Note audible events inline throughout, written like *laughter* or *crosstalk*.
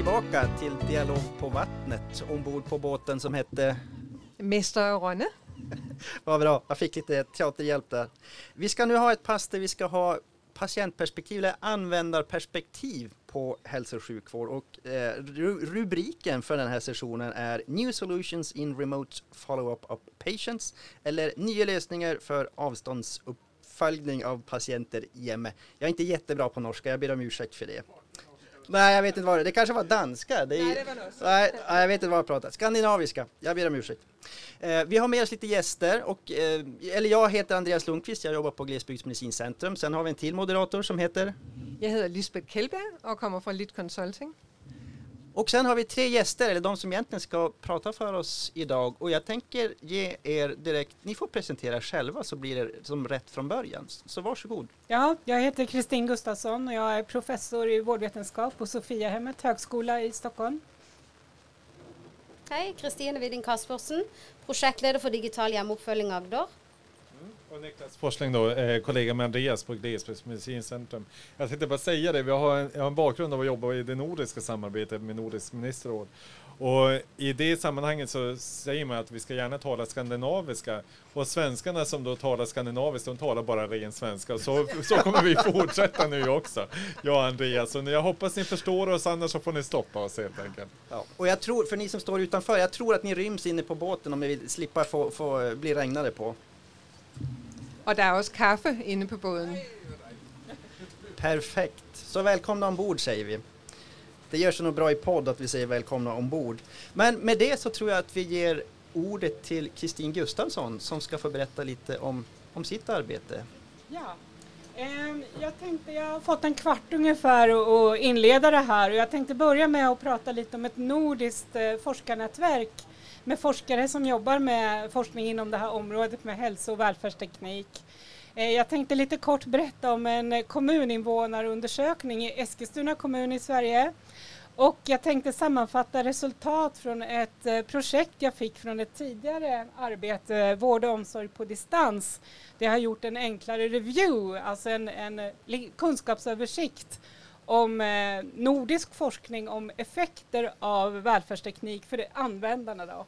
Tillbaka till Dialog på vattnet ombord på båten som hette Mäster Rönne. Vad *laughs* bra, jag fick lite teaterhjälp där. Vi ska nu ha ett pass där vi ska ha patientperspektiv eller användarperspektiv på hälso och sjukvård och eh, rubriken för den här sessionen är New Solutions in Remote Follow-up of Patients eller nya lösningar för avståndsuppföljning av patienter i. Jag är inte jättebra på norska, jag ber om ursäkt för det. Nej, jag vet inte vad det Det kanske var danska. Det är, nej, det var norska. Nej, jag vet inte vad jag pratar. Skandinaviska. Jag ber om ursäkt. Eh, vi har med oss lite gäster och, eh, eller jag heter Andreas Lundqvist. Jag jobbar på Glesbygdsmedicincentrum. Sen har vi en till moderator som heter? Jag heter Lisbeth Kjellberg och kommer från Lit Consulting. Och sen har vi tre gäster, eller de som egentligen ska prata för oss idag. Och jag tänker ge er direkt, ni får presentera själva så blir det som rätt från början. Så varsågod. Ja, jag heter Kristin Gustafsson och jag är professor i vårdvetenskap på Sofiahemmet högskola i Stockholm. Hej, Kristine Widing Kaspersen, projektledare för digital hemuppföljning Agder. Och Niklas Forsling då, eh, kollega med Andreas på Glesbygdsmedicincentrum. Jag tänkte bara säga det, vi har en, jag har en bakgrund av att jobba i det nordiska samarbetet med Nordisk ministerråd. Och i det sammanhanget så säger man att vi ska gärna tala skandinaviska. Och svenskarna som då talar skandinaviskt, de talar bara ren svenska. Så, så kommer vi *laughs* fortsätta nu också, jag och Andreas. Och jag hoppas ni förstår oss, annars så får ni stoppa oss helt enkelt. Ja. Och jag tror, för ni som står utanför, jag tror att ni ryms inne på båten om ni vill slippa få, få bli regnade på. Och det är också kaffe inne på båten. Perfekt. Så välkomna ombord säger vi. Det gör sig nog bra i podd att vi säger välkomna ombord. Men med det så tror jag att vi ger ordet till Kristin Gustafsson som ska få berätta lite om, om sitt arbete. Ja, ehm, jag tänkte, jag har fått en kvart ungefär att inleda det här och jag tänkte börja med att prata lite om ett nordiskt eh, forskarnätverk med forskare som jobbar med forskning inom det här området med hälso och välfärdsteknik. Eh, jag tänkte lite kort berätta om en kommuninvånarundersökning i Eskilstuna kommun i Sverige. Och jag tänkte sammanfatta resultat från ett eh, projekt jag fick från ett tidigare arbete, vård och omsorg på distans. Det har gjort en enklare review, alltså en, en kunskapsöversikt om eh, nordisk forskning om effekter av välfärdsteknik för användarna. Då.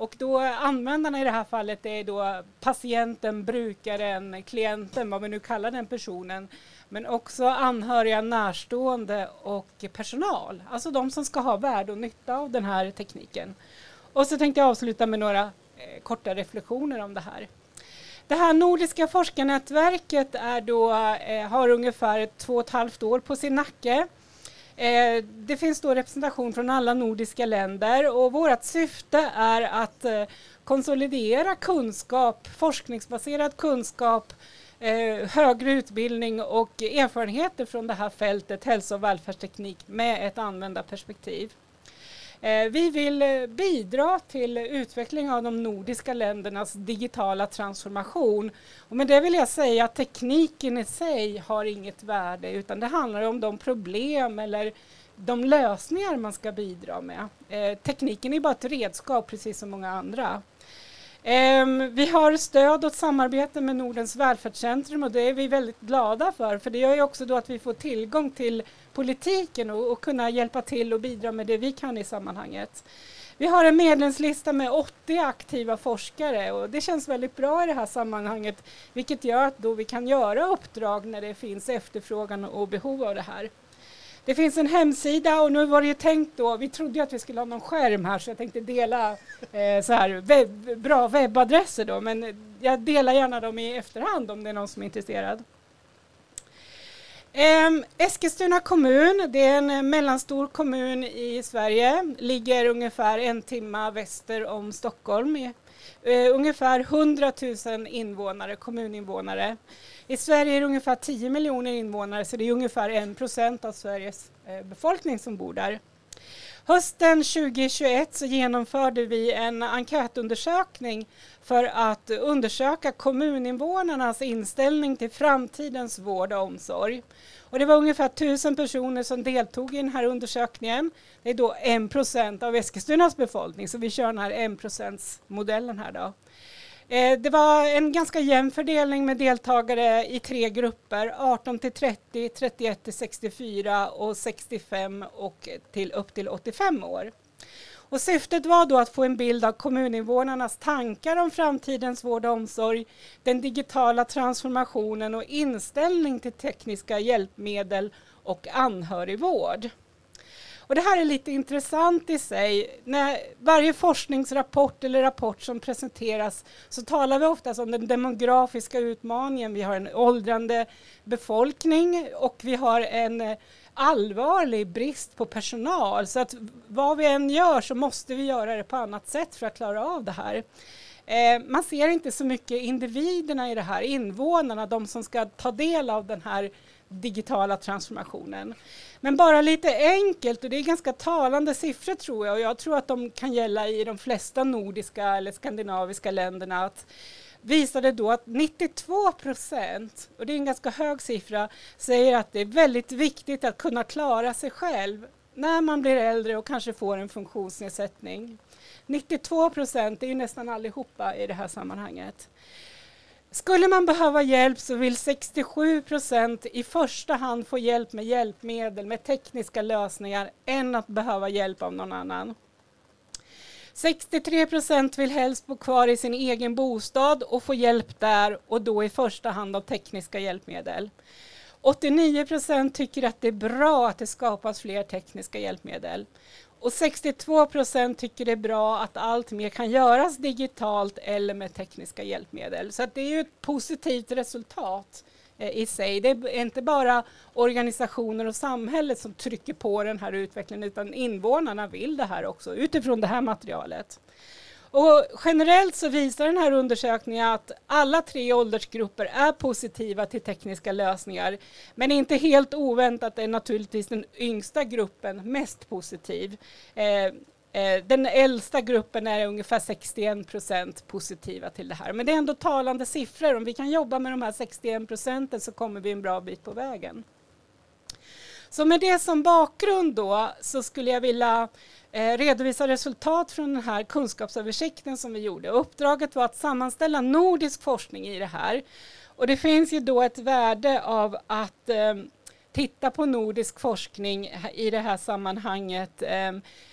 Och då användarna i det här fallet är då patienten, brukaren, klienten, vad vi nu kallar den personen, men också anhöriga, närstående och personal, alltså de som ska ha värde och nytta av den här tekniken. Och så tänkte jag avsluta med några eh, korta reflektioner om det här. Det här nordiska forskarnätverket är då, eh, har ungefär två och ett halvt år på sin nacke. Eh, det finns då representation från alla nordiska länder och vårt syfte är att eh, konsolidera kunskap, forskningsbaserad kunskap, eh, högre utbildning och erfarenheter från det här fältet hälso och välfärdsteknik med ett användarperspektiv. Eh, vi vill eh, bidra till utveckling av de nordiska ländernas digitala transformation. Och med det vill jag säga att tekniken i sig har inget värde utan det handlar om de problem eller de lösningar man ska bidra med. Eh, tekniken är bara ett redskap precis som många andra. Ehm, vi har stöd och samarbete med Nordens välfärdscentrum och det är vi väldigt glada för för det gör ju också då att vi får tillgång till politiken och, och kunna hjälpa till och bidra med det vi kan i sammanhanget. Vi har en medlemslista med 80 aktiva forskare och det känns väldigt bra i det här sammanhanget vilket gör att då vi kan göra uppdrag när det finns efterfrågan och behov av det här. Det finns en hemsida och nu var det ju tänkt då, vi trodde ju att vi skulle ha någon skärm här så jag tänkte dela eh, så här webb, bra webbadresser då men jag delar gärna dem i efterhand om det är någon som är intresserad. Um, Eskilstuna kommun, det är en mellanstor kommun i Sverige, ligger ungefär en timme väster om Stockholm. Uh, ungefär 100 000 invånare, kommuninvånare. I Sverige är det ungefär 10 miljoner invånare så det är ungefär 1 procent av Sveriges eh, befolkning som bor där. Hösten 2021 så genomförde vi en enkätundersökning för att undersöka kommuninvånarnas inställning till framtidens vård och omsorg. Och det var ungefär tusen personer som deltog i den här undersökningen. Det är då en procent av Eskilstunas befolkning, så vi kör den här 1 modellen här då. Eh, det var en ganska jämn fördelning med deltagare i tre grupper, 18 till 30, 31 till 64 och 65 och till upp till 85 år. Och syftet var då att få en bild av kommuninvånarnas tankar om framtidens vård och omsorg, den digitala transformationen och inställning till tekniska hjälpmedel och anhörigvård. Och det här är lite intressant i sig. När varje forskningsrapport eller rapport som presenteras så talar vi oftast om den demografiska utmaningen. Vi har en åldrande befolkning och vi har en eh, allvarlig brist på personal. Så att vad vi än gör så måste vi göra det på annat sätt för att klara av det här. Eh, man ser inte så mycket individerna i det här, invånarna, de som ska ta del av den här digitala transformationen. Men bara lite enkelt, och det är ganska talande siffror tror jag, och jag tror att de kan gälla i de flesta nordiska eller skandinaviska länderna, att visade då att 92 procent, och det är en ganska hög siffra, säger att det är väldigt viktigt att kunna klara sig själv när man blir äldre och kanske får en funktionsnedsättning. 92 procent, det är ju nästan allihopa i det här sammanhanget. Skulle man behöva hjälp så vill 67 procent i första hand få hjälp med hjälpmedel, med tekniska lösningar, än att behöva hjälp av någon annan. 63 procent vill helst bo kvar i sin egen bostad och få hjälp där och då i första hand av tekniska hjälpmedel. 89 procent tycker att det är bra att det skapas fler tekniska hjälpmedel. Och 62 procent tycker det är bra att allt mer kan göras digitalt eller med tekniska hjälpmedel. Så det är ju ett positivt resultat eh, i sig. Det är inte bara organisationer och samhället som trycker på den här utvecklingen utan invånarna vill det här också utifrån det här materialet. Och generellt så visar den här undersökningen att alla tre åldersgrupper är positiva till tekniska lösningar. Men inte helt oväntat är naturligtvis den yngsta gruppen mest positiv. Eh, eh den äldsta gruppen är ungefär 61 procent positiva till det här. Men det är ändå talande siffror. Om vi kan jobba med de här 61 procenten så kommer vi en bra bit på vägen. Så med det som bakgrund då så skulle jag vilja Eh, redovisa resultat från den här kunskapsöversikten som vi gjorde. Uppdraget var att sammanställa nordisk forskning i det här. Och det finns ju då ett värde av att eh, titta på nordisk forskning i det här sammanhanget. Eh,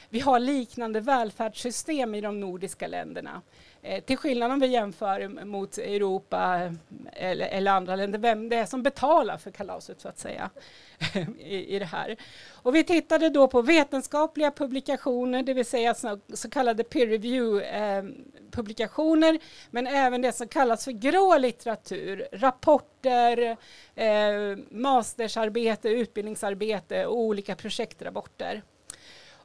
vi har liknande välfärdssystem i de nordiska länderna. Eh, till skillnad om vi jämför mot Europa eh, eller, eller, andra länder, vem det är som betalar för kalaset så att säga *laughs* i, i det här. Och vi tittade då på vetenskapliga publikationer, det vill säga så, så kallade peer review eh, publikationer, men även det som kallas för grå litteratur, rapporter, eh, mastersarbete, utbildningsarbete och olika projektrapporter.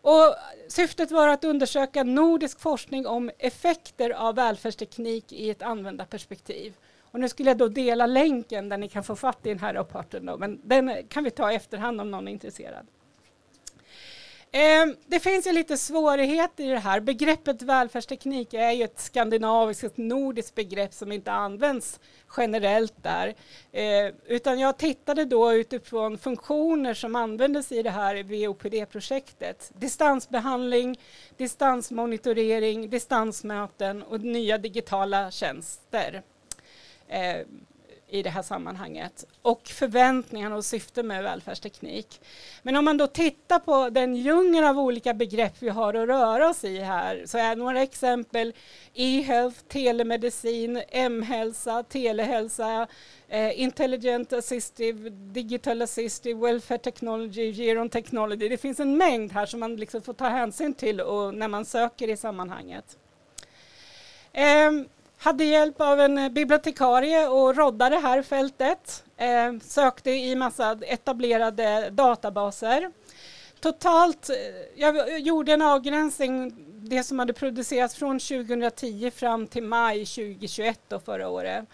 Och syftet var att undersöka nordisk forskning om effekter av välfärdsteknik i ett användarperspektiv. Och nu skulle jag då dela länken där ni kan få fatt i den här rapporten, då, men den kan vi ta i efterhand om någon är intresserad. Ehm, det finns ju lite svårigheter i det här. Begreppet välfärdsteknik är ju ett skandinaviskt, ett nordiskt begrepp som inte används generellt där. Ehm, utan jag tittade då utifrån funktioner som användes i det här VOPD-projektet. Distansbehandling, distansmonitorering, distansmöten och nya digitala tjänster. Ehm, i det här sammanhanget och förväntningarna och syften med välfärdsteknik. Men om man då tittar på den djungel av olika begrepp vi har att röra oss i här så är några exempel e-health, telemedicin, m-hälsa, telehälsa, eh, intelligent assistive, digital assistive, welfare technology, geron technology. Det finns en mängd här som man liksom får ta hänsyn till och när man söker i sammanhanget. Um, hade hjälp av en eh, bibliotekarie och rodda det här fältet. Eh, sökte i massa etablerade databaser. Totalt, eh, jag gjorde en avgränsning, det som hade producerats från 2010 fram till maj 2021 då förra året.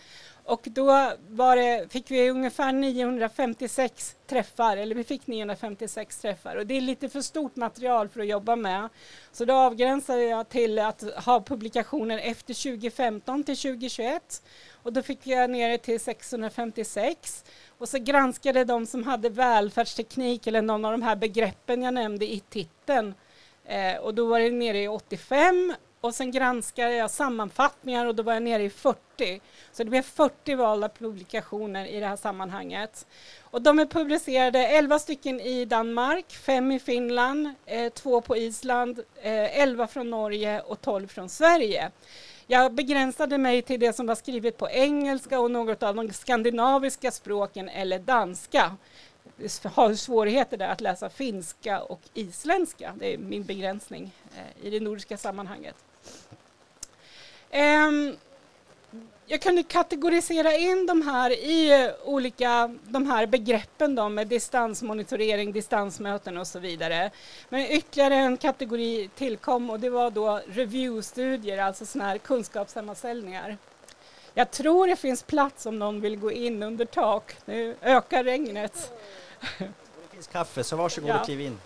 Och då var det, fick vi ungefär 956 träffar, eller vi fick 956 träffar. Och det är lite för stort material för att jobba med. Så då avgränsade jag till att ha publikationer efter 2015 till 2021 och då fick jag ner det till 656 och så granskade de som hade välfärdsteknik eller någon av de här begreppen jag nämnde i titeln. Eh, och då var det nere i 85 och sen granskade jag sammanfattningar och då var jag nere i 40. Så det blev 40 valda publikationer i det här sammanhanget. Och de är publicerade 11 stycken i Danmark, 5 i Finland, eh, på Island, eh, 11 från Norge och 12 från Sverige. Jag begränsade mig till det som var skrivet på engelska och något av de skandinaviska språken eller danska. Jag har svårigheter där att läsa finska och isländska. Det är min begränsning eh, i det nordiska sammanhanget. Um, jag kunde kategorisera in de här i olika de här begreppen då, med distansmonitorering, distansmöten och så vidare. Men ytterligare en kategori tillkom och det var då reviewstudier, alltså sådana här kunskapssammanställningar. Jag tror det finns plats om någon vill gå in under tak. Nu ökar regnet. Det finns kaffe, så varsågod Ja. och kliv in.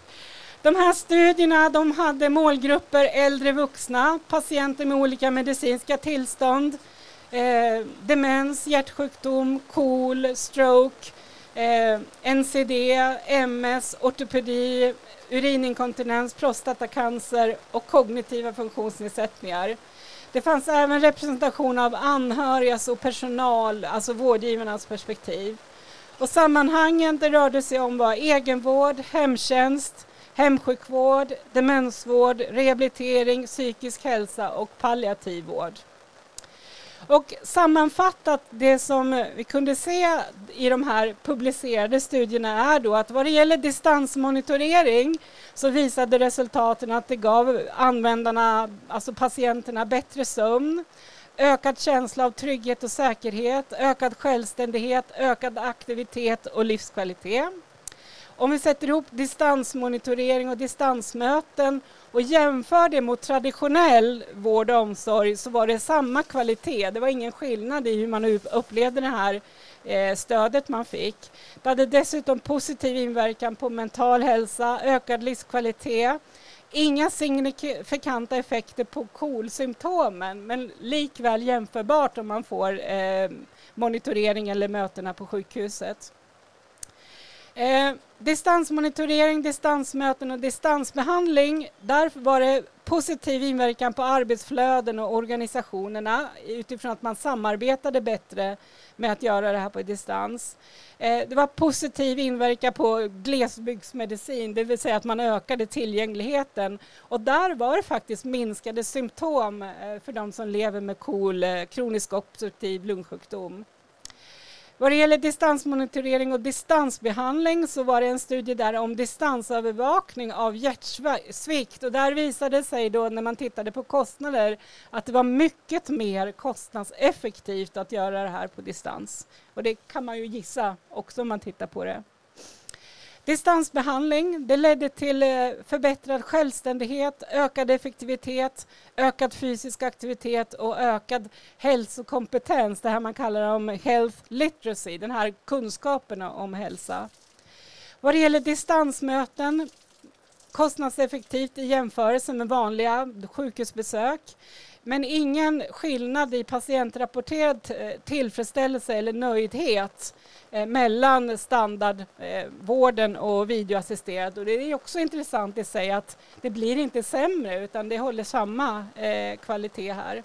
De här studierna de hade målgrupper äldre vuxna, patienter med olika medicinska tillstånd, eh, demens, hjärtsjukdom, KOL, stroke, eh, NCD, MS, ortopedi, urininkontinens, prostatacancer och kognitiva funktionsnedsättningar. Det fanns även representation av anhörigas och personal, alltså vårdgivarnas perspektiv. Och sammanhangen det rörde sig om var egenvård, hemtjänst, hemsjukvård, demensvård, rehabilitering, psykisk hälsa och palliativ vård. Och sammanfattat, det som vi kunde se i de här publicerade studierna är då att vad det gäller distansmonitorering så visade resultaten att det gav användarna, alltså patienterna, bättre sömn, ökad känsla av trygghet och säkerhet, ökad självständighet, ökad aktivitet och livskvalitet. Om vi sätter ihop distansmonitorering och distansmöten och jämför det mot traditionell vård och omsorg så var det samma kvalitet. Det var ingen skillnad i hur man upplevde det här eh, stödet man fick. Det hade dessutom positiv inverkan på mental hälsa, ökad livskvalitet, inga signifikanta effekter på KOL-symptomen men likväl jämförbart om man får eh, monitorering eller mötena på sjukhuset. Eh, distansmonitorering, distansmöten och distansbehandling. Där var det positiv inverkan på arbetsflöden och organisationerna utifrån att man samarbetade bättre med att göra det här på distans. Eh, det var positiv inverkan på glesbygdsmedicin, det vill säga att man ökade tillgängligheten. Och där var det faktiskt minskade symptom eh, för de som lever med KOL, eh, kronisk obstruktiv lungsjukdom. Vad det gäller distansmonitorering och distansbehandling så var det en studie där om distansövervakning av hjärtsvikt och där visade det sig då när man tittade på kostnader att det var mycket mer kostnadseffektivt att göra det här på distans. Och det kan man ju gissa också om man tittar på det. Distansbehandling det ledde till eh, förbättrad självständighet, ökad effektivitet, ökad fysisk aktivitet och ökad hälsokompetens. Det här man kallar om health literacy, den här kunskapen om hälsa. Vad det gäller distansmöten kostnadseffektivt i jämförelse med vanliga sjukhusbesök men ingen skillnad i patientrapporterad eh, tillfredsställelse eller nöjdhet eh, mellan standardvården eh, och videoassisterad. Och det är också intressant i sig att det blir inte sämre utan det håller samma kvalitet här.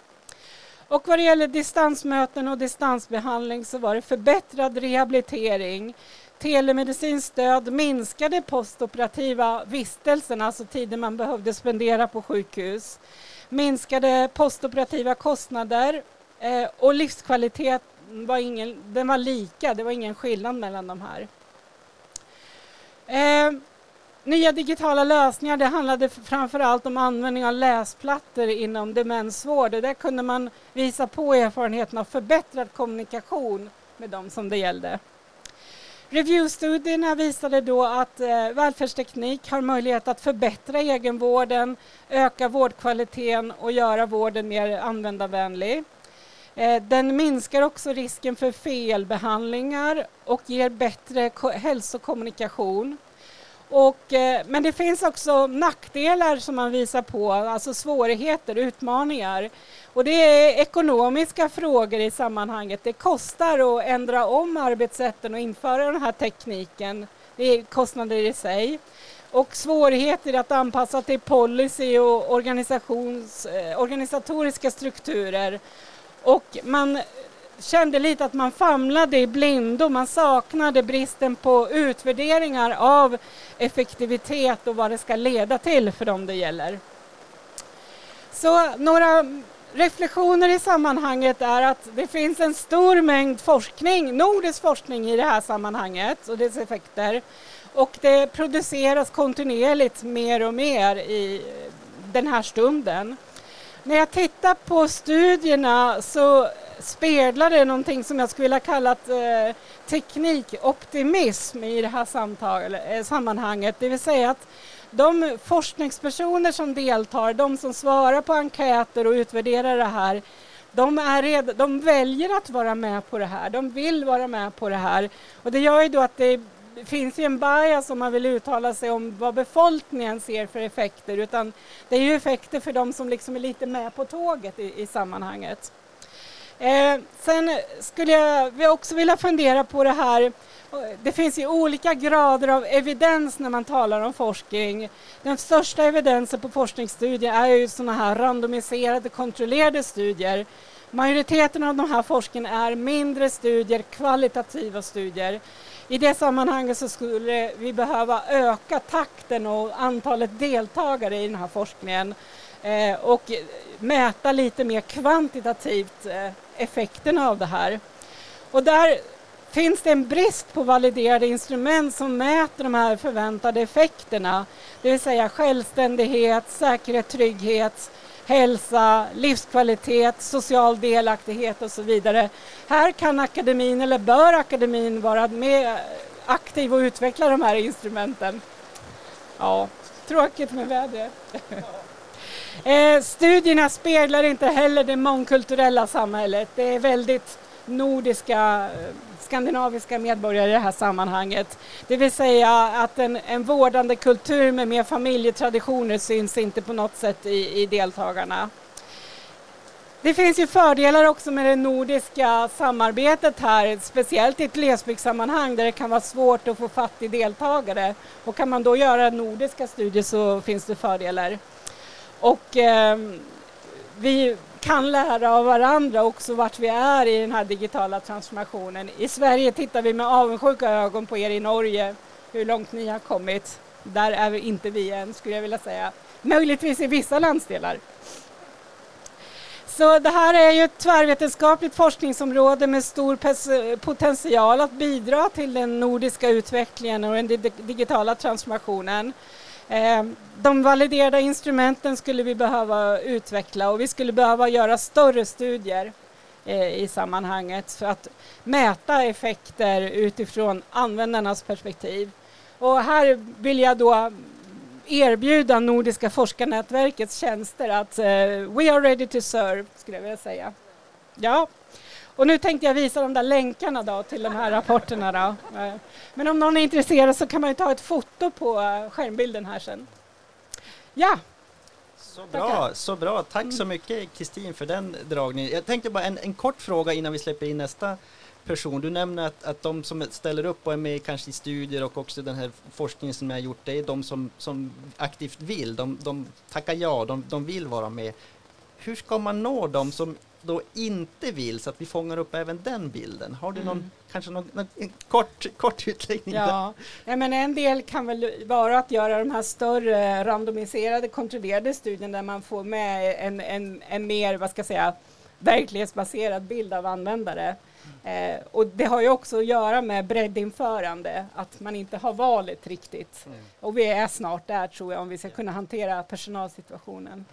Och vad det gäller distansmöten och distansbehandling så var det förbättrad rehabilitering, telemedicinskt stöd, minskade postoperativa vistelsen, alltså tiden man behövde spendera på sjukhus, minskade postoperativa kostnader eh, och livskvalitet var, ingen, den var lika, det var ingen skillnad mellan de här. Eh, nya digitala lösningar, det handlade framför allt om användning av läsplattor inom demensvård och där kunde man visa på erfarenheten av förbättrad kommunikation med de som det gällde. Reviewstudierna visade då att eh, välfärdsteknik har möjlighet att förbättra egenvården, öka vårdkvaliteten och göra vården mer användarvänlig. Eh, den minskar också risken för felbehandlingar och ger bättre hälsokommunikation. Och, eh, men det finns också nackdelar som man visar på, alltså svårigheter, utmaningar. Och det är ekonomiska frågor i sammanhanget. Det kostar att ändra om arbetssätten och införa den här tekniken. Det är kostnader i sig. och svårigheter att anpassa till policy och eh, organisatoriska strukturer. Och man kände lite att man famlade i blindo, man saknade bristen på utvärderingar av effektivitet och vad det ska leda till för dem det gäller. Så några reflektioner i sammanhanget är att det finns en stor mängd forskning, nordisk forskning i det här sammanhanget och dess effekter. Och det produceras kontinuerligt mer och mer i den här stunden. När jag tittar på studierna så speglar det någonting som jag skulle vilja kalla eh, teknikoptimism i det här samtal, eh, sammanhanget. Det vill säga att de forskningspersoner som deltar, de som svarar på enkäter och utvärderar det här, de, är red, de väljer att vara med på det här, de vill vara med på det här. Och det gör ju då att det finns ju en bias om man vill uttala sig om vad befolkningen ser för effekter, utan det är ju effekter för de som liksom är lite med på tåget i, i sammanhanget. Eh, sen skulle jag också vilja fundera på det här det finns ju olika grader av evidens när man talar om forskning. Den största evidensen på forskningsstudier är ju sådana här randomiserade kontrollerade studier. Majoriteten av de här forskarna är mindre studier, kvalitativa studier. I det sammanhanget så skulle vi behöva öka takten och antalet deltagare i den här forskningen Eh, och mäta lite mer kvantitativt eh, effekterna av det här. Och där finns det en brist på validerade instrument som mäter de här förväntade effekterna, det vill säga självständighet, säkerhet, trygghet, hälsa, livskvalitet, social delaktighet och så vidare. Här kan akademin, eller bör akademin, vara med aktiv och utveckla de här instrumenten. Ja, tråkigt med vädret eh, studierna speglar inte heller det mångkulturella samhället. Det är väldigt nordiska eh, skandinaviska medborgare i det här sammanhanget. Det vill säga att en, en vårdande kultur med mer familjetraditioner syns inte på något sätt i, i deltagarna. Det finns ju fördelar också med det nordiska samarbetet här, speciellt i ett glesbygdssammanhang där det kan vara svårt att få fatt i deltagare. Och kan man då göra nordiska studier så finns det fördelar. Och eh, vi kan lära av varandra också vart vi är i den här digitala transformationen. I Sverige tittar vi med avundsjuka ögon på er i Norge, hur långt ni har kommit. Där är vi inte vi än, skulle jag vilja säga. Möjligtvis i vissa landsdelar. Så det här är ju ett tvärvetenskapligt forskningsområde med stor potential att bidra till den nordiska utvecklingen och den digitala transformationen. Eh, de validerade instrumenten skulle vi behöva utveckla och vi skulle behöva göra större studier eh, i sammanhanget för att mäta effekter utifrån användarnas perspektiv. Och här vill jag då erbjuda Nordiska forskarnätverkets tjänster att uh, we are ready to serve, skulle jag vilja säga. Ja, och nu tänkte jag visa de där länkarna då till de här rapporterna. Då. Eh, men om någon är intresserad så kan man ju ta ett foto på eh, skärmbilden här sen. Ja. Så bra, så bra. Tack så mycket Kristin för den dragningen. Jag tänkte bara en, en kort fråga innan vi släpper in nästa person. Du nämner att, att de som ställer upp och är med kanske i studier och också den här forskningen som jag har gjort, det är de som, som aktivt vill. De, de tackar ja, de, de vill vara med. Hur ska man nå dem som då inte vill så att vi fångar upp även den bilden? Har du någon, mm. kanske någon, någon kort, kort utläggning? Ja. ja, men en del kan väl vara att göra de här större randomiserade kontrollerade studierna där man får med en, en, en mer, vad ska jag säga, verklighetsbaserad bild av användare. Eh, och det har ju också att göra med breddinförande, att man inte har valet riktigt. Mm. Och vi är snart där tror jag om vi ska kunna hantera personalsituationen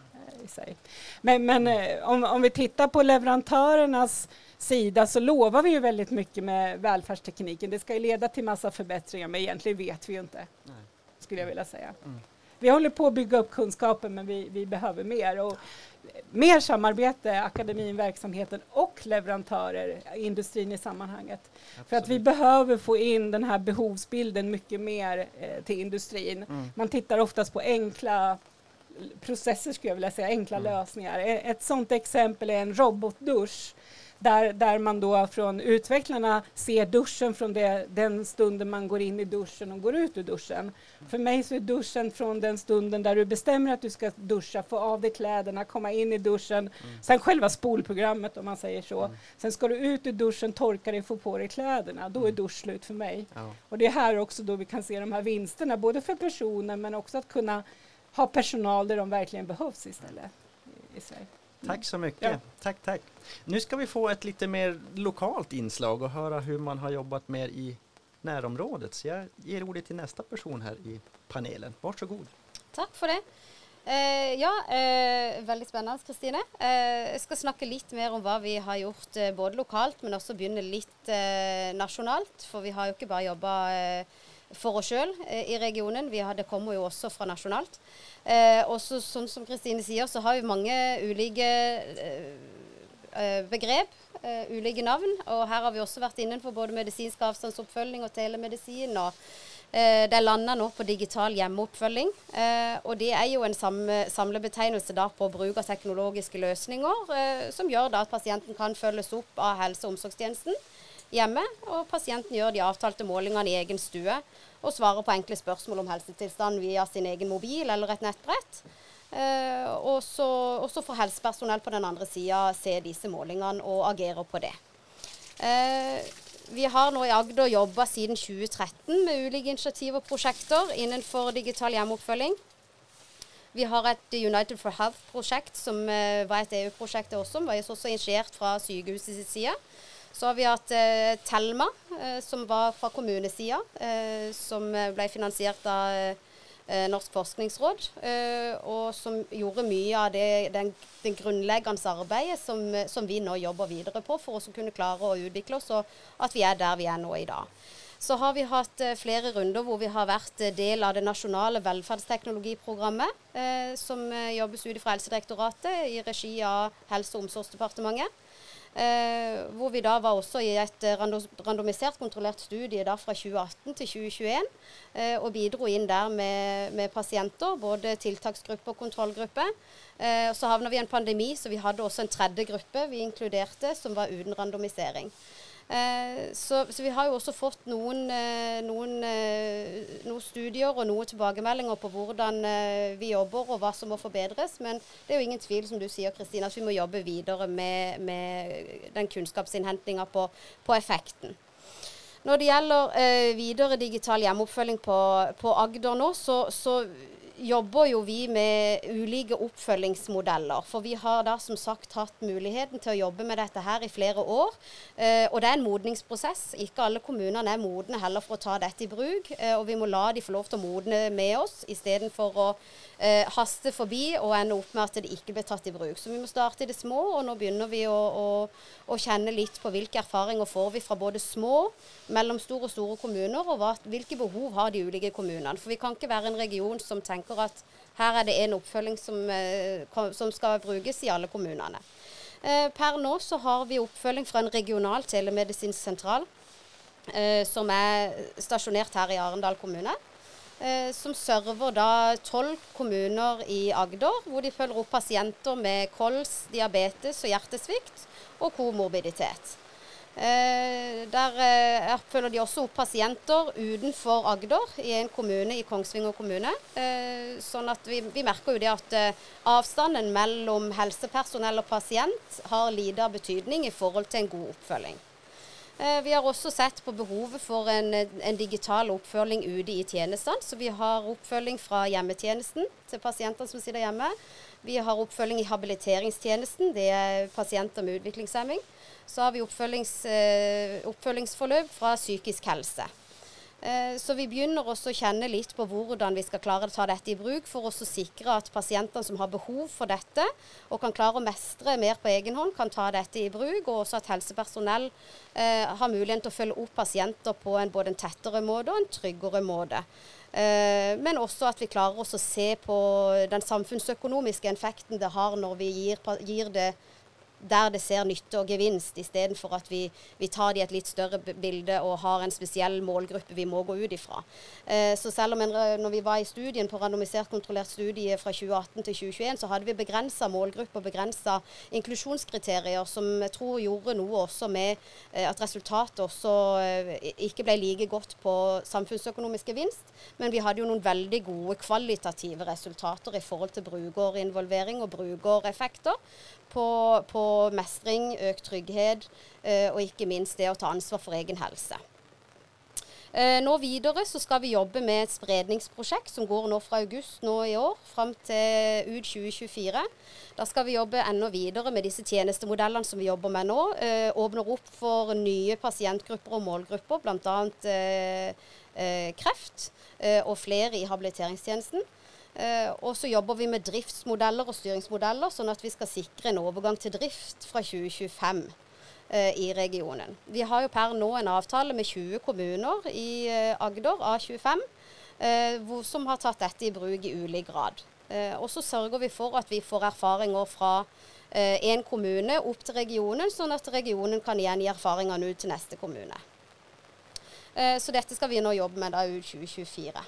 i sig. Men, men eh, om, om vi tittar på leverantörernas sida så lovar vi ju väldigt mycket med välfärdstekniken. Det ska ju leda till massa förbättringar men egentligen vet vi ju inte, Nej. skulle jag vilja säga. Mm. Vi håller på att bygga upp kunskapen men vi, vi behöver mer. Och mer samarbete, akademin, verksamheten och leverantörer, industrin i sammanhanget. Absolut. För att vi behöver få in den här behovsbilden mycket mer eh, till industrin. Mm. Man tittar oftast på enkla processer skulle jag vilja säga, enkla mm. lösningar. E-, ett sådant exempel är en robotdusch Där, där man då från utvecklarna ser duschen från det, den stunden man går in i duschen och går ut ur duschen. För mig så är duschen från den stunden där du bestämmer att du ska duscha, få av dig kläderna, komma in i duschen. Mm. Sen själva spolprogrammet om man säger så. Mm. Sen ska du ut ur duschen, torka dig, få på dig kläderna. Då är mm. dusch slut för mig. Ja. Och det är här också då vi kan se de här vinsterna, både för personen men också att kunna ha personal där de verkligen behövs istället. I, i Tack så mycket. Ja. Tack, tack. Nu ska vi få ett lite mer lokalt inslag och höra hur man har jobbat mer i närområdet. Så jag ger ordet till nästa person här i panelen. Varsågod. Tack för det. Eh, ja, eh, veldig spennende, Kristine. Eh, jeg skal snakke litt mer om hva vi har gjort eh, både lokalt, men også begynne litt eh, nasjonalt. For vi har jo ikke bare jobba eh, for oss sjøl eh, i regionen, vi har, det kommer jo også fra nasjonalt. Eh, og så, sånn som Kristine sier, så har vi mange ulike eh, begrep, ulike navn. Og her har vi også vært innenfor både medisinsk avstandsoppfølging og telemedisin. og det er landa nå på digital hjemmeoppfølging. Eh, og det er jo en samlebetegnelse da på bruk av teknologiske løsninger, som gjør da at pasienten kan følges opp av helse- og omsorgstjenesten hjemme. Og pasienten gjør de avtalte målingene i egen stue og svarer på enkle spørsmål om helsetilstand via sin egen mobil eller et nettbrett. Eh, og så får helsepersonell på den andre sida se disse målingene og agere på det. Eh, vi har nå i Agder jobba siden 2013 med ulike initiativ og prosjekter innenfor digital hjemmeoppfølging. Vi har et United for Health-prosjekt, som eh, var et EU-prosjekt også, var også initiert fra sykehusets side. Så har vi hatt eh, Telma, eh, som var fra kommunesida, eh, som eh, ble finansiert av eh, eh, Norsk forskningsråd, eh, og som gjorde mye av det den, den grunnleggende arbeidet som, som, vi nå jobber videre på for å kunne klare å utvikle oss, og at vi er der vi er nå i dag. Så har vi hatt eh, flere runder hvor vi har vært eh, del av det nasjonale velferdsteknologiprogrammet, eh, som eh, jobbes ut fra Helsedirektoratet i regi av Helse- og omsorgsdepartementet. Eh, hvor vi da var også i et eh, randomisert, kontrollert studie da fra 2018 til 2021. Eh, og bidro inn der med, med pasienter, både tiltaksgruppe og kontrollgruppe. Eh, så havna vi i en pandemi, så vi hadde også en tredje gruppe vi inkluderte, som var uten randomisering. Eh, så, så, vi har jo også fått noen, eh, noen, eh, noen, studier og noen tilbakemeldinger på hvordan eh, vi jobber og hva som må forbedres. Men det er jo ingen tvil, som du sier, Kristina, at vi må jobbe videre med, med den kunnskapsinnhentinga på, på, effekten. Når det gjelder eh, videre digital hjemmeoppfølging på, på Agder nå, så, så jobber jo vi med ulike oppfølgingsmodeller. For vi har da som sagt hatt muligheten til å jobbe med dette her i flere år. Eh, og det er en modningsprosess. Ikke alle kommunene er modne heller for å ta dette i bruk. Eh, og vi må la de få lov til å modne med oss, istedenfor å eh, haste forbi og ende opp med at det ikke blir tatt i bruk. Så vi må starte i det små, og nå begynner vi å, å, å kjenne litt på hvilke erfaringer får vi fra både små, mellomstore og store kommuner, og hva, hvilke behov har de ulike kommunene. For vi kan ikke være en region som tenker at her er det en oppfølging som, eh, som skal brukes i alle kommunene. Eh, per nå så har vi oppfølging fra en regional telemedisinsk sentral, eh, som er stasjonert her i Arendal kommune. Som server da tolv kommuner i Agder, hvor de følger opp pasienter med kols, diabetes og hjertesvikt og komorbiditet. Eh, der eh, følger de også opp pasienter utenfor Agder, i en kommune i Kongsvinger kommune. Eh, sånn at vi, vi, merker jo det at eh, avstanden mellom helsepersonell og pasient har lite betydning i forhold til en god oppfølging. Eh, vi har også sett på behovet for en, en digital oppfølging ute i tjenestene. Så vi har oppfølging fra hjemmetjenesten til pasienter som sitter hjemme. Vi har oppfølging i habiliteringstjenesten, det er pasienter med utviklingshemming. Så har vi oppfølgings, oppfølgingsforløp eh, fra psykisk helse. Eh, så vi begynner også å kjenne litt på hvordan vi skal klare å ta dette i bruk, for å sikre at pasientene som har behov for dette, og kan klare å mestre mer på egen hånd, kan ta dette i bruk. Og også at helsepersonell eh, har muligheten til å følge opp pasienter på en både en tettere måte og en tryggere måte. Eh, men også at vi klarer oss å se på den samfunnsøkonomiske effekten det har når vi gir, gir det der det ser nytte og gevinst, istedenfor at vi, vi tar det i et litt større bilde og har en spesiell målgruppe vi må gå ut ifra. Eh, så selv om en, når vi var i studien på randomisert kontrollert studie fra 2018 til 2021, så hadde vi begrensa målgruppe og begrensa inklusjonskriterier, som jeg tror gjorde noe også med eh, at resultatet også eh, ikke ble like godt på samfunnsøkonomisk gevinst. Men vi hadde jo noen veldig gode kvalitative resultater i forhold til brukerinvolvering og brukereffekter på, på mestring, økt trygghet eh, og ikke minst det å ta ansvar for egen helse. Eh, nå videre så skal vi jobbe med et spredningsprosjekt som går nå fra august nå i år fram til ut 2024. Da skal vi jobbe enda videre med disse tjenestemodellene som vi jobber med nå. Eh, åpner opp for nye pasientgrupper og målgrupper, bl.a. Eh, eh, kreft eh, og flere i habiliteringstjenesten. Eh, og så jobber vi med driftsmodeller og styringsmodeller, sånn at vi skal sikre en overgang til drift fra 2025 eh, i regionen. Vi har jo per nå en avtale med 20 kommuner i eh, Agder, A25, som har tatt dette i bruk i ulik grad. Og så sørger vi for at vi får erfaringer fra én kommune opp til regionen, sånn at regionen kan igjen gi erfaringene ut til neste kommune. Så dette skal vi nå jobbe med da ut 2024.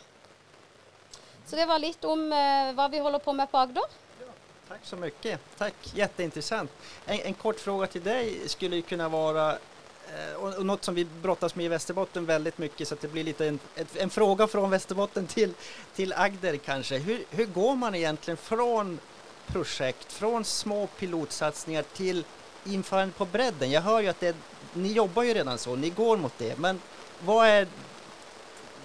Så det var lite om eh, vi håller på med på Agder. Tack så mycket. Tack, jätteintressant. En, en kort fråga till dig skulle kunna vara eh, och, och något som vi brottas med i Västerbotten väldigt mycket så att det blir lite en, ett, en fråga från Västerbotten till, till Agder kanske. Hur, hur går man egentligen från projekt, från små pilotsatsningar till införande på bredden? Jag hör ju att det, ni jobbar ju redan så, ni går mot det, men vad är,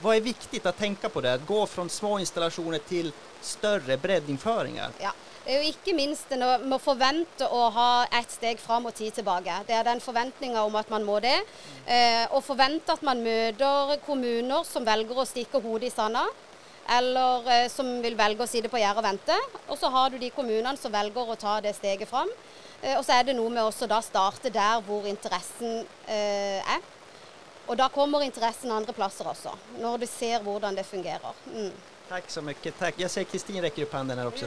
vad är viktigt att tänka på det? Att gå från små installationer till större breddinföringar? Ja. Det er jo ikke minst det nå- med å forvente å ha ett steg fram og ti tilbake. Det er den forventninga om at man må det. Eh, og forvente at man møter kommuner som velger å stikke hodet i sanda. Eller eh, som vil velge å sitte på gjerdet og vente. Og så har du de kommunene som velger å ta det steget fram. Eh, og så er det noe med å starte der hvor interessen eh, Og da kommer interessen andre plasser også, når du ser hvordan det fungerer. Mm. Tack så mycket. Tack. Jag ser Kristin räcker upp handen här också.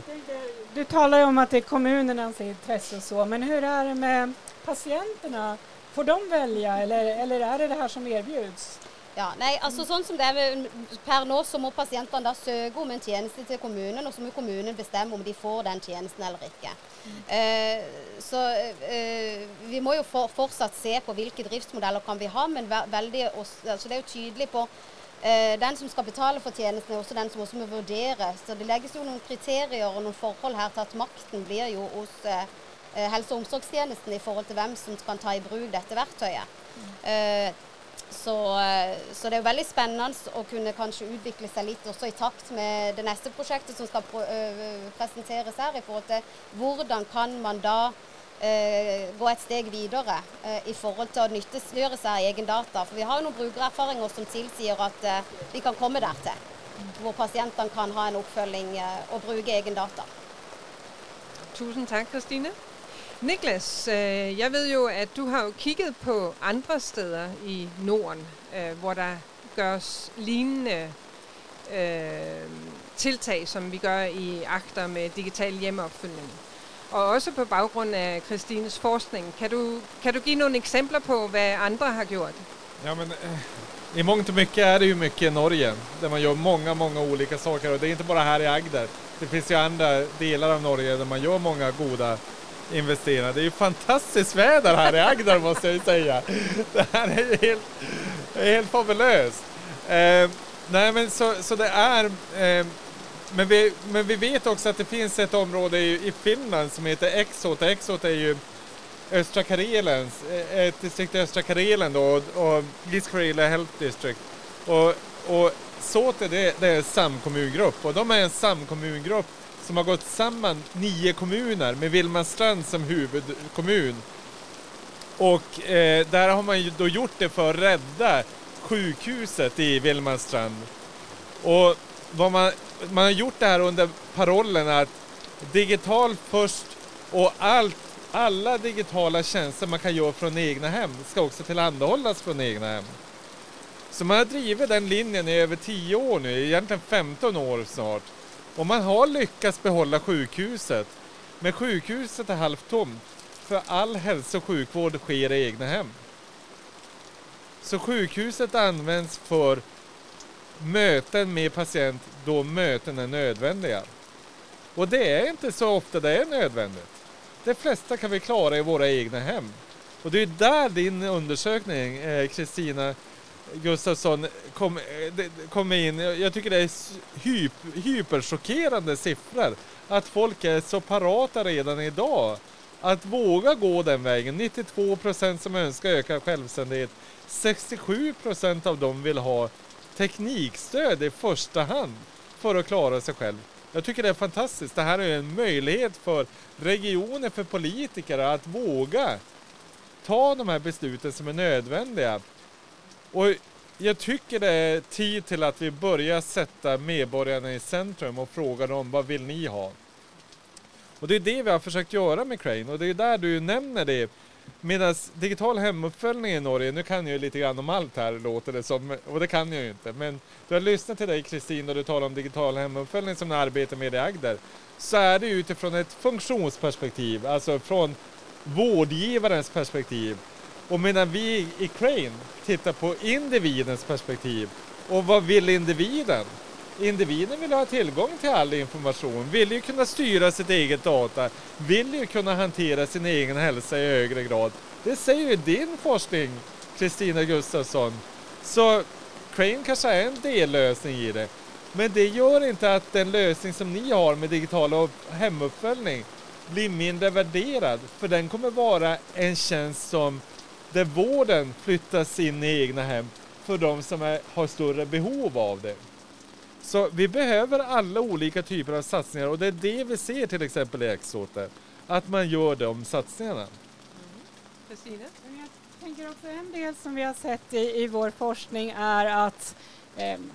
Du talar ju om att det är kommunernas intresse och så, men hur är det med patienterna? Får de välja eller, eller är det det här som erbjuds? Ja, nei, altså sånn som det er Per nå så må pasientene da søke om en tjeneste til kommunen, og så må kommunen bestemme om de får den tjenesten eller ikke. Eh, så eh, vi må jo for, fortsatt se på hvilke driftsmodeller kan vi ha, men ve veldig, altså det er jo tydelig på eh, den som skal betale for tjenesten, er også den som også må vurdere. Så det legges jo noen kriterier og noen forhold her til at makten blir jo hos eh, eh, helse- og omsorgstjenesten i forhold til hvem som kan ta i bruk dette verktøyet. Eh, så, eh, så det er veldig spennende å kunne kanskje utvikle seg litt også i takt med det neste prosjektet som skal eh, presenteres her, i forhold til hvordan kan man da eh, gå et steg videre eh, i forhold til å nyttiggjøre seg egen data. For vi har jo noen brukererfaringer som tilsier at eh, vi kan komme der til. Hvor pasientene kan ha en oppfølging eh, og bruke egen data. Tusen takk, Kristine. Niklas, øh, jeg ved jo, at du har jo kigget på andre steder i Norden, øh, hvor der liknande lignende øh, tiltag, som vi gør i akter med digital hjemmeopfølgning. Og også på baggrund af Kristines forskning. Kan du, kan du ge nogle exempel på, hvad andre har gjort? Ja, men, øh, I mångt och mycket är det ju mycket i Norge där man gör många, många olika saker och det är inte bara här i Agder. Det finns ju andra delar av Norge där man gör många goda investera. Det är ju fantastiskt väder här i Agder måste jag ju säga. Det här är ju helt, helt fabulöst. Eh, nej men så, så det är eh, men vi, men vi vet också att det finns ett område i, i Finland som heter Exot. Exot är ju östra Karelens, eh, ett distrikt i östra Karelen då, och, och East Health District. Och, och Sote det, det är en samkommungrupp och de är en samkommungrupp som har gått samman nio kommuner med Vilmanstrand som huvudkommun. Och eh, där har man ju då gjort det för att rädda sjukhuset i Vilmanstrand. Och vad man, man har gjort det här under parollen att digital först och allt, alla digitala tjänster man kan göra från egna hem ska också tillhandahållas från egna hem. Så man har drivit den linjen i över 10 år nu, egentligen 15 år snart. Och man har lyckats behålla sjukhuset. Men sjukhuset är halvtomt. för all hälso och sjukvård sker i egna hem. Så sjukhuset används för möten med patient då möten är nödvändiga. Och det är inte så ofta det är nödvändigt. De flesta kan vi klara i våra egna hem. Och det är där din undersökning, eh, Kristina eh, Gustafsson, kom, eh, kom in. Jag tycker det är hyp, hyperchockerande siffror. Att folk är så parata redan idag. Att våga gå den vägen. 92 procent som önskar öka självständighet. 67 procent av dem vill ha teknikstöd i första hand för att klara sig själv. Jag tycker det är fantastiskt. Det här är en möjlighet för regioner, för politiker att våga ta de här besluten som är nödvändiga. Och jag tycker det är tid till att vi börjar sätta medborgarna i centrum och fråga dem vad vill ni ha? Och det är det vi har försökt göra med Crane och det är där du nämner det Medan digital hemuppföljning i Norge, nu kan jag ju lite grann om allt här låter det som, och det kan jag ju inte, men du har lyssnat till dig Kristin och du talar om digital hemuppföljning som du arbetar med i Agder, så är det utifrån ett funktionsperspektiv, alltså från vårdgivarens perspektiv. Och medan vi i Crane tittar på individens perspektiv, och vad vill individen? Individen vill ha tillgång till all information, vill ju kunna styra sitt eget data, vill ju kunna hantera sin egen hälsa i högre grad. Det säger ju din forskning, Kristina Gustafsson. Så Crane kanske är en dellösning i det. Men det gör inte att den lösning som ni har med digital hemuppföljning blir mindre värderad. För den kommer vara en tjänst som där vården flyttas in i egna hem för de som är, har större behov av det. Så vi behöver alla olika typer av satsningar och det är det vi ser till exempel i Exoter. Att man gör de satsningarna. Mm. Jag tänker också en del som vi har sett i, i vår forskning är att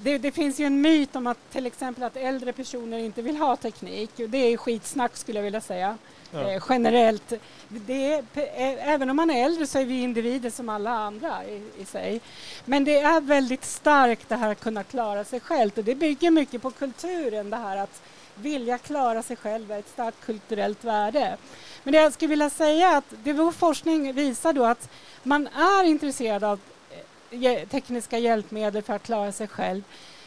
det, det, finns ju en myt om att till exempel att äldre personer inte vill ha teknik. Det är skitsnack skulle jag vilja säga. Ja. Eh, generellt. Det är, även om man är äldre så är vi individer som alla andra i, i, sig. Men det är väldigt starkt det här att kunna klara sig själv och det bygger mycket på kulturen det här att vilja klara sig själv är ett starkt kulturellt värde. Men det jag skulle vilja säga är att det vår forskning visar då att man är intresserad av tekniska hjälpmedel för att klara sig själv.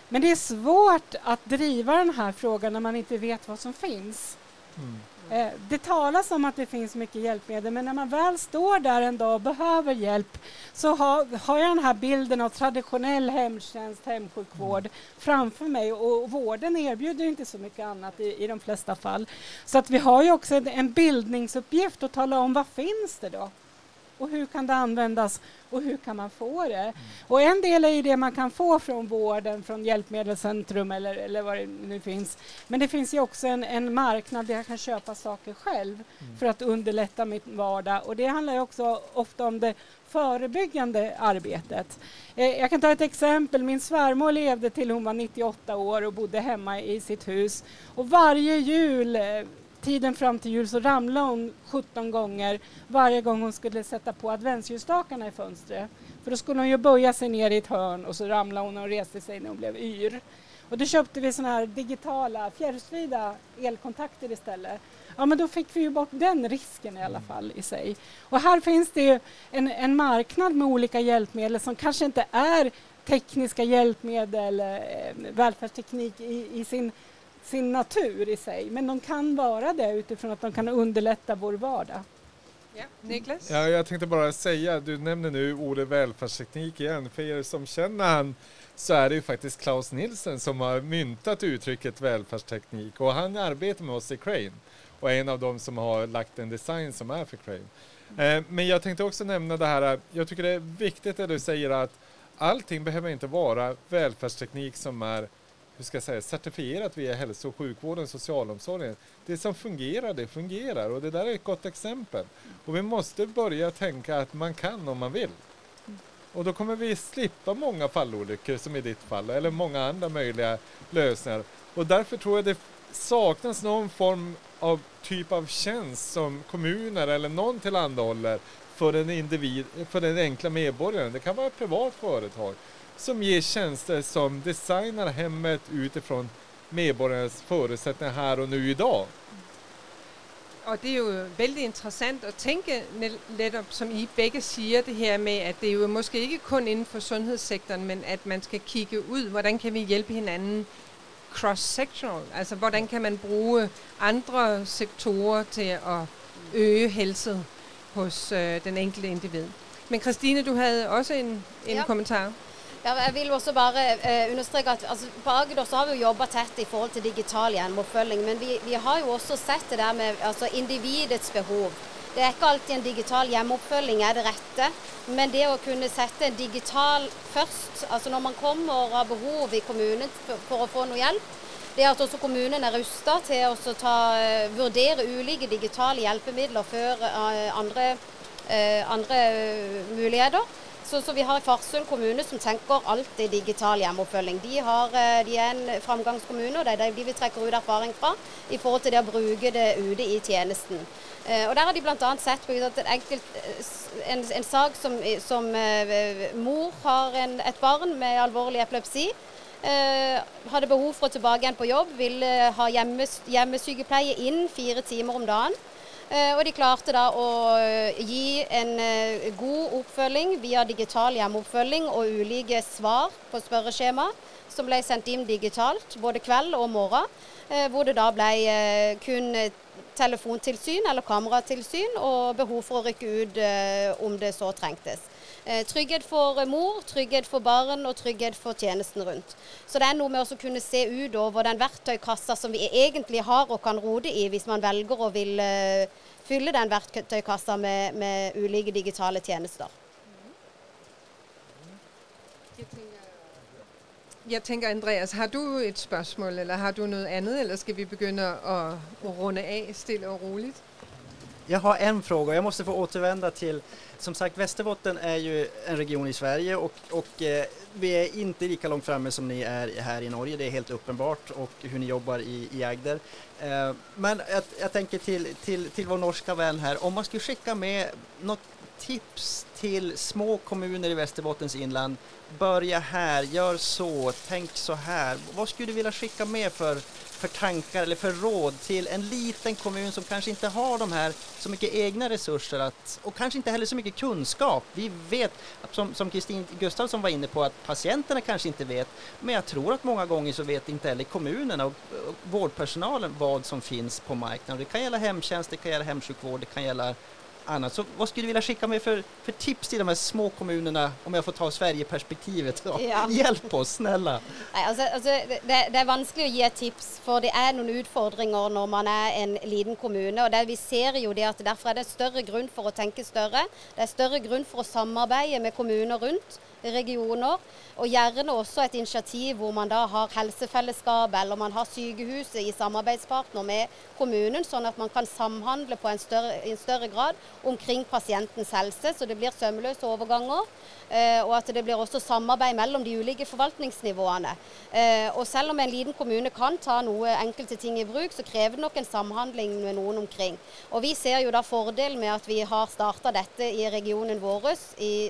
Men det är svårt att driva den här frågan när man inte vet vad som finns. Mm. Eh, det talas om att det finns mycket hjälpmedel men när man väl står där en dag och behöver hjälp så har, har jag den här bilden av traditionell hemtjänst, hemsjukvård mm. framför mig och, vården erbjuder inte så mycket annat i, i de flesta fall. Så att vi har ju också en, en bildningsuppgift att tala om vad finns det då? Och hur kan det användas och hur kan man få det? Mm. Och en del är ju det man kan få från vården, från Hjälpmedelscentrum eller, eller vad det nu finns. Men det finns ju också en, en marknad där jag kan köpa saker själv mm. för att underlätta min vardag och det handlar ju också ofta om det förebyggande arbetet. Eh, jag kan ta ett exempel. Min svärmor levde till hon var 98 år och bodde hemma i sitt hus. Och varje jul eh, tiden fram till jul så ramlade hon 17 gånger varje gång hon skulle sätta på adventsljusstakarna i fönstret. För då skulle hon ju böja sig ner i ett hörn och så ramlade hon och reste sig när hon blev yr. Och då köpte vi såna här digitala fjärrstyrda elkontakter istället. Ja men då fick vi ju bort den risken i alla mm. fall i sig. Och här finns det en, en marknad med olika hjälpmedel som kanske inte är tekniska hjälpmedel, eh, välfärdsteknik i, i sin sin natur i sig, men de kan vara det utifrån att de kan underlätta vår vardag. Ja, Niklas? Ja, jag tänkte bara säga, du nämner nu ordet välfärdsteknik igen. För er som känner han så är det ju faktiskt Klaus Nilsen som har myntat uttrycket välfärdsteknik och han arbetar med oss i Crane och är en av dem som har lagt en design som är för Crane. Eh, men jag tänkte också nämna det här, jag tycker det är viktigt att du säger att allting behöver inte vara välfärdsteknik som är hur ska säga, certifierat via hälso och sjukvården, socialomsorgen. Det som fungerar, det fungerar och det där är ett gott exempel. Och vi måste börja tänka att man kan om man vill. Och då kommer vi slippa många fallolyckor som i ditt fall, eller många andra möjliga lösningar. Och därför tror jag det saknas någon form av typ av tjänst som kommuner eller någon tillhandahåller för en individ, för den enkla medborgaren. Det kan vara ett privat företag som ger tjänster som designar hemmet utifrån medborgarnas förutsättningar här och nu idag. Og det er jo vældig interessant at tænke netop, som I begge siger, det her med, at det er jo måske ikke kun inden for sundhedssektoren, men at man skal kigge ud, hvordan kan vi hjælpe hinanden cross-sectional? Altså, hvordan kan man bruge andre sektorer til at øge helset hos øh, den enkelte individ? Men Christine, du havde også en, en ja. kommentar. Ja, jeg vil også bare eh, understreke at altså, På Agder så har vi jo jobba tett i forhold til digital gjennomoppfølging, men vi, vi, har jo også sett det der med altså, individets behov. Det er ikke alltid en digital hjemmeoppfølging er det rette, men det å kunne sette en digital først, altså når man kommer og har behov i kommunen for, for å få noe hjelp, det at også kommunen er rusta til å ta, eh, vurdere ulike digitale hjelpemidler før uh, eh, andre, uh, andre eh, muligheter. Så, så, vi har Farsund kommune som tenker alltid digital hjemmeoppfølging. De, har, eh, de er en framgangskommune, og det er de vi trekker ut erfaring fra i forhold til det å bruke det ute i tjenesten. Eh, og Der har de bl.a. sett på at enkelt, eh, en, en, sak som, som mor har en, et barn med alvorlig epilepsi. Eh, hadde behov for å tilbake igjen på jobb, ville ha hjemmes, hjemmesykepleie inn fire timer om dagen. Eh, og de klarte da å eh, gi en eh, god oppfølging via digital hjemmeoppfølging og ulike svar på spørreskjema som ble sendt inn digitalt både kveld og morgen. Hvor det da ble kun telefontilsyn eller kameratilsyn og behov for å rykke ut om det så trengtes. Eh, trygghet for mor, trygghet for barn og trygghet for tjenesten rundt. Så det er noe med å kunne se utover den verktøykassa som vi egentlig har og kan rode i, hvis man velger å vil eh, fylle den verktøykassa med, med ulike digitale tjenester. Jeg tænker, Andreas, har du et spørgsmål, eller har du noget andet, eller skal vi begynde at runde af stille og roligt? Jag har en fråga, jag måste få återvända till som sagt, Västerbotten är ju en region i Sverige och, och eh, vi är inte lika långt framme som ni är här i Norge, det är helt uppenbart, och hur ni jobbar i, i Agder. Eh, men jag, jag, tänker till, till, till vår norska vän här, om man skulle skicka med något tips till små kommuner i Västerbottens inland. Börja här, gör så, tänk så här. Vad skulle du vilja skicka med för för tankar eller för råd till en liten kommun som kanske inte har de här så mycket egna resurser att, och kanske inte heller så mycket kunskap. Vi vet, som Kristin Gustafsson var inne på, att patienterna kanske inte vet, men jag tror att många gånger så vet inte heller kommunerna och, och vårdpersonalen vad som finns på marknaden. Det kan gälla hemtjänst, det kan gälla hemsjukvård, det kan gälla annat. Så vad skulle du vilja skicka med för, för tips till de här små kommunerna, om jag får ta Sverige-perspektivet? Ja. *laughs* Hjälp oss, snälla! Nei, altså, altså, det, det, er vanskelig gi et tips, for det er noen utfordringer når man er en liten kommune. og det, Vi ser jo det at derfor er det større grunn for å tenke større. Det er større grunn for å samarbeide med kommuner rundt regioner. Og gjerne også et initiativ hvor man da har helsefellesskap eller man har sykehuset i samarbeidspartner med kommunen, sånn at man kan samhandle på en større, en større grad omkring pasientens helse, så det blir sømløse overganger. Eh, og at det blir også samarbeid mellom de ulike forvaltningsnivåene. Eh, og selv om en liten kommune kan ta noe enkelte ting i bruk, så krever det nok en samhandling med noen omkring. Og vi ser jo da fordelen med at vi har starta dette i regionen vår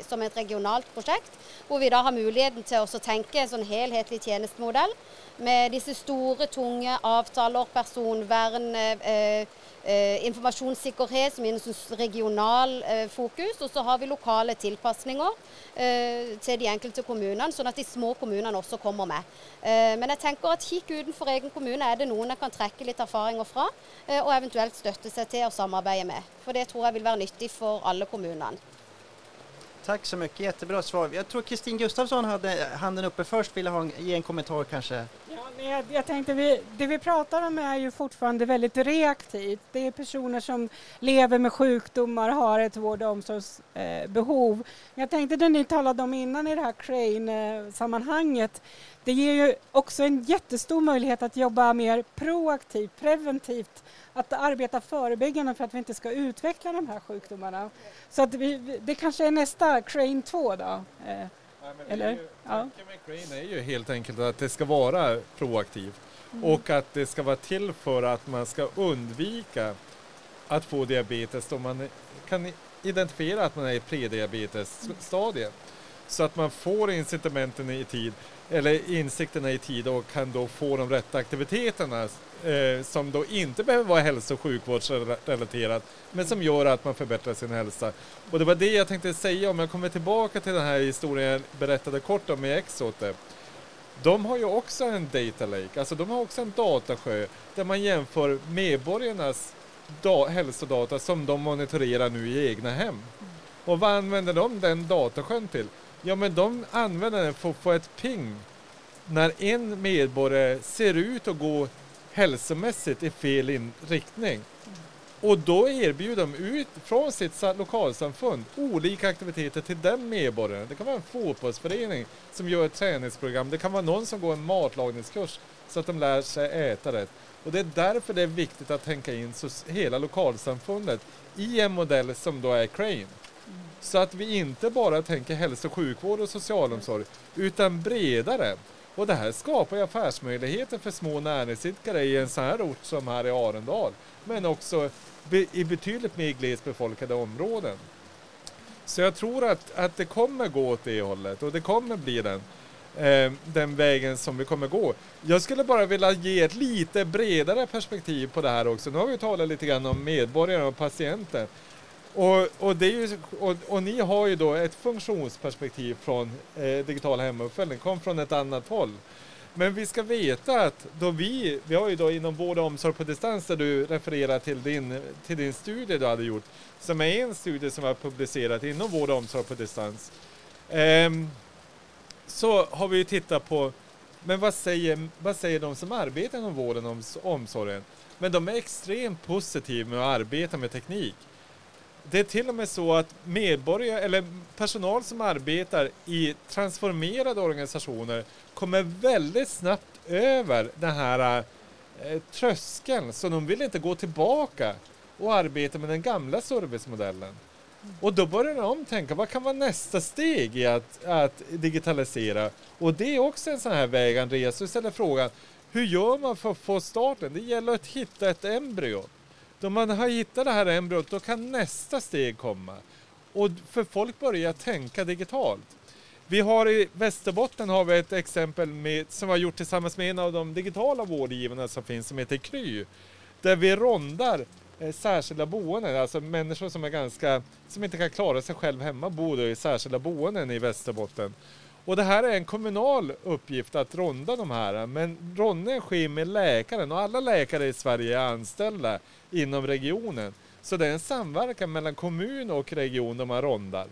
som et regionalt prosjekt, hvor vi da har muligheten til å tenke en sånn helhetlig tjenestemodell med disse store, tunge avtaler, personvern, eh, eh, informasjonssikkerhet som er regional eh, fokus. Og så har vi lokale tilpasninger eh, til de enkelte kommunene, sånn at de små kommunene også kommer med. Eh, men jeg tenker at kikk utenfor egen kommune er det noen jeg kan trekke litt erfaringer fra, eh, og eventuelt støtte seg til og samarbeide med. For det tror jeg vil være nyttig for alle kommunene. Tack så mycket, jättebra svar. Jag tror Kristin Gustafsson hade handen uppe först, ville ha, ge en kommentar kanske. Ja, jag, jag tänkte, vi, det vi pratar om är ju fortfarande väldigt reaktivt. Det är personer som lever med sjukdomar, har ett vård och omsorgsbehov. Eh, jag tänkte det ni talade om innan i det här Crane-sammanhanget, eh, det ger ju också en jättestor möjlighet att jobba mer proaktivt, preventivt att arbeta förebyggande för att vi inte ska utveckla de här sjukdomarna. Så att vi, det kanske är nästa Crane 2 då? Eh, eller? Ju, ja. med Crane är ju helt enkelt att det ska vara proaktivt mm. och att det ska vara till för att man ska undvika att få diabetes då man kan identifiera att man är i prediabetesstadiet så att man får incitamenten i tid eller insikterna i tid och kan då få de rätta aktiviteterna eh, som då inte behöver vara hälso och sjukvårdsrelaterat men som gör att man förbättrar sin hälsa. Och det var det jag tänkte säga om jag kommer tillbaka till den här historien jag berättade kort om i Exote. De har ju också en data lake, alltså de har också en datasjö där man jämför medborgarnas da hälsodata som de monitorerar nu i egna hem. Och vad använder de den datasjön till? Ja men de använder den för att få ett ping när en medborgare ser ut att gå hälsomässigt i fel riktning. Och då erbjuder de ut från sitt lokalsamfund olika aktiviteter till den medborgaren. Det kan vara en fotbollsförening som gör ett träningsprogram. Det kan vara någon som går en matlagningskurs så att de lär sig äta rätt. Och det är därför det är viktigt att tänka in hela lokalsamfundet i en modell som då är Crane. Så att vi inte bara tänker hälso och sjukvård och socialomsorg utan bredare. Och det här skapar ju affärsmöjligheter för små näringsidkare i en sån här ort som här i Arendal. Men också i betydligt mer glesbefolkade områden. Så jag tror att, att det kommer gå åt det hållet och det kommer bli den, eh, den vägen som vi kommer gå. Jag skulle bara vilja ge ett lite bredare perspektiv på det här också. Nu har vi talat lite grann om medborgare och patienter. Och, och, det är ju, och, och, ni har ju då ett funktionsperspektiv från eh, digital hemuppföljning, kom från ett annat håll. Men vi ska veta att då vi, vi har ju då inom vård och omsorg på distans där du refererar till din, till din studie du hade gjort, som är en studie som har publicerat inom vård och omsorg på distans. Ehm, så har vi ju tittat på, men vad säger, vad säger de som arbetar inom vården och omsorgen? Men de är extremt positiva med att arbeta med teknik. Det är till och med så att medborgare eller personal som arbetar i transformerade organisationer kommer väldigt snabbt över den här eh, tröskeln så de vill inte gå tillbaka och arbeta med den gamla servicemodellen. Och då börjar de tänka, vad kan vara nästa steg i att, att digitalisera? Och det är också en sån här väg, Andreas, du ställer frågan, hur gör man för att få starten? Det gäller att hitta ett embryo. Då man har hittat det här embryot, då kan nästa steg komma. Och för folk börjar tänka digitalt. Vi har i Västerbotten har vi ett exempel med, som vi har gjort tillsammans med en av de digitala vårdgivarna som finns som heter Kry. Där vi rondar eh, särskilda boenden, alltså människor som är ganska, som inte kan klara sig själv hemma bor i särskilda boenden i Västerbotten. Och det här är en kommunal uppgift att ronda de här, men rondningen sker med läkaren och alla läkare i Sverige är anställda inom regionen. Så det är en samverkan mellan kommun och region där man rondar.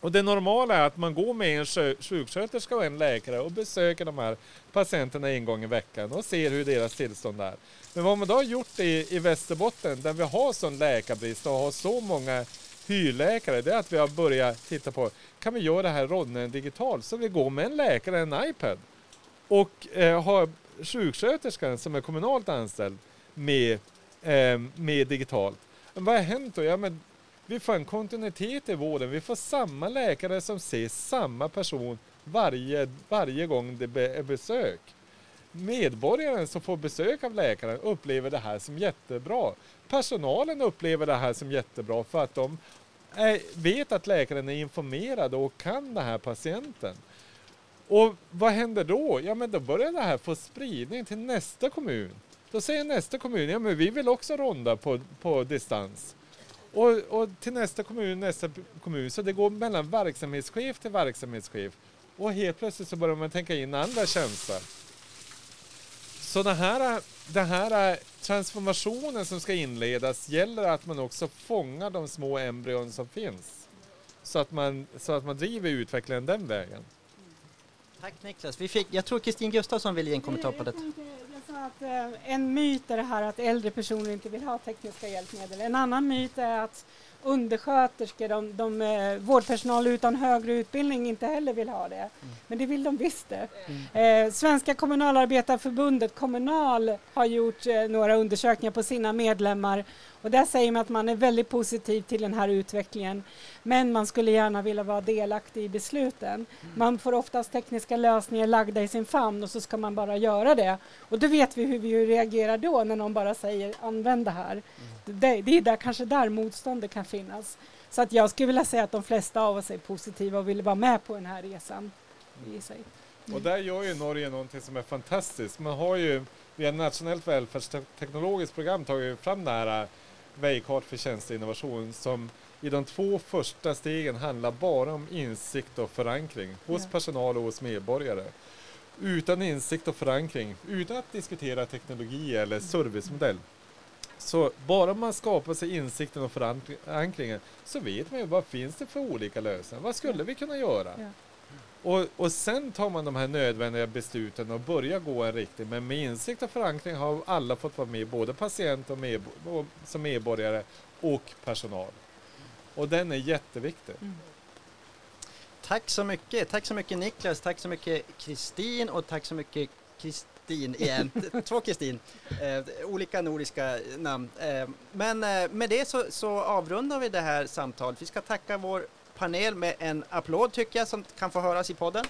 Och det normala är att man går med en sjuksköterska och en läkare och besöker de här patienterna en gång i veckan och ser hur deras tillstånd är. Men vad man då har gjort i, i Västerbotten, där vi har sån läkarbrist och har så många hyrläkare, det är att vi har börjat titta på, kan vi göra det här ronden digitalt? Så vi går med en läkare, en iPad och eh, har sjuksköterskan som är kommunalt anställd med, eh, med digitalt. Men vad har hänt då? Ja, men vi får en kontinuitet i vården. Vi får samma läkare som ser samma person varje, varje gång det är besök. Medborgaren som får besök av läkaren upplever det här som jättebra. Personalen upplever det här som jättebra för att de är, vet att läkaren är informerad och kan den här patienten. Och vad händer då? Ja men då börjar det här få spridning till nästa kommun. Då säger nästa kommun, ja men vi vill också ronda på, på distans. Och, och, till nästa kommun, nästa kommun, så det går mellan verksamhetschef till verksamhetschef. Och helt plötsligt så börjar man tänka in andra tjänster. Så den här, den här transformationen som ska inledas gäller att man också fångar de små embryon som finns. Så att man, så att man driver utvecklingen den vägen. Tack Niklas. Vi fick, jag tror Kristin Gustafsson vill ge en kommentar på detta. Sa att eh, en myt är det här att äldre personer inte vill ha tekniska hjälpmedel. En annan myt är att undersköterskor, de, de eh, vårdpersonal utan högre utbildning inte heller vill ha det. Mm. Men det vill de visst det. Mm. Eh, Svenska kommunalarbetarförbundet, Kommunal, har gjort eh, några undersökningar på sina medlemmar och där säger man att man är väldigt positiv till den här utvecklingen. Men man skulle gärna vilja vara delaktig i besluten. Mm. Man får oftast tekniska lösningar lagda i sin famn och så ska man bara göra det. Och då vet vi hur vi reagerar då när någon bara säger använd det här. Mm. Det, det är där, kanske där motståndet kan finnas. Så att jag skulle vilja säga att de flesta av oss är positiva och vill vara med på den här resan sig. Och där gör ju Norge någonting som är fantastiskt. Man har ju via nationellt välfärdsteknologiskt program tagit fram det här Vägkart för tjänsteinnovation som i de två första stegen handlar bara om insikt och förankring hos Ja. personal och hos medborgare. Utan insikt och förankring, utan att diskutera teknologi eller servicemodell. Så bara man skapar sig insikten och förankringen så vet man ju vad finns det för olika lösningar. Vad skulle vi kunna göra? Ja. Och, och sen tar man de här nödvändiga besluten och börjar gå en riktning. Men med insikt och förankring har alla fått vara med, både patient och, med, och som medborgare och personal. Och den är jätteviktig. Tack så mycket. Tack så mycket Niklas, tack så mycket Kristin och tack så mycket Kristin igen. *laughs* Två Kristin. Eh, olika nordiska namn. Eh, men eh, med det så, så avrundar vi det här samtalet. Vi ska tacka vår panel med en applåd tycker jag som kan få höras i podden.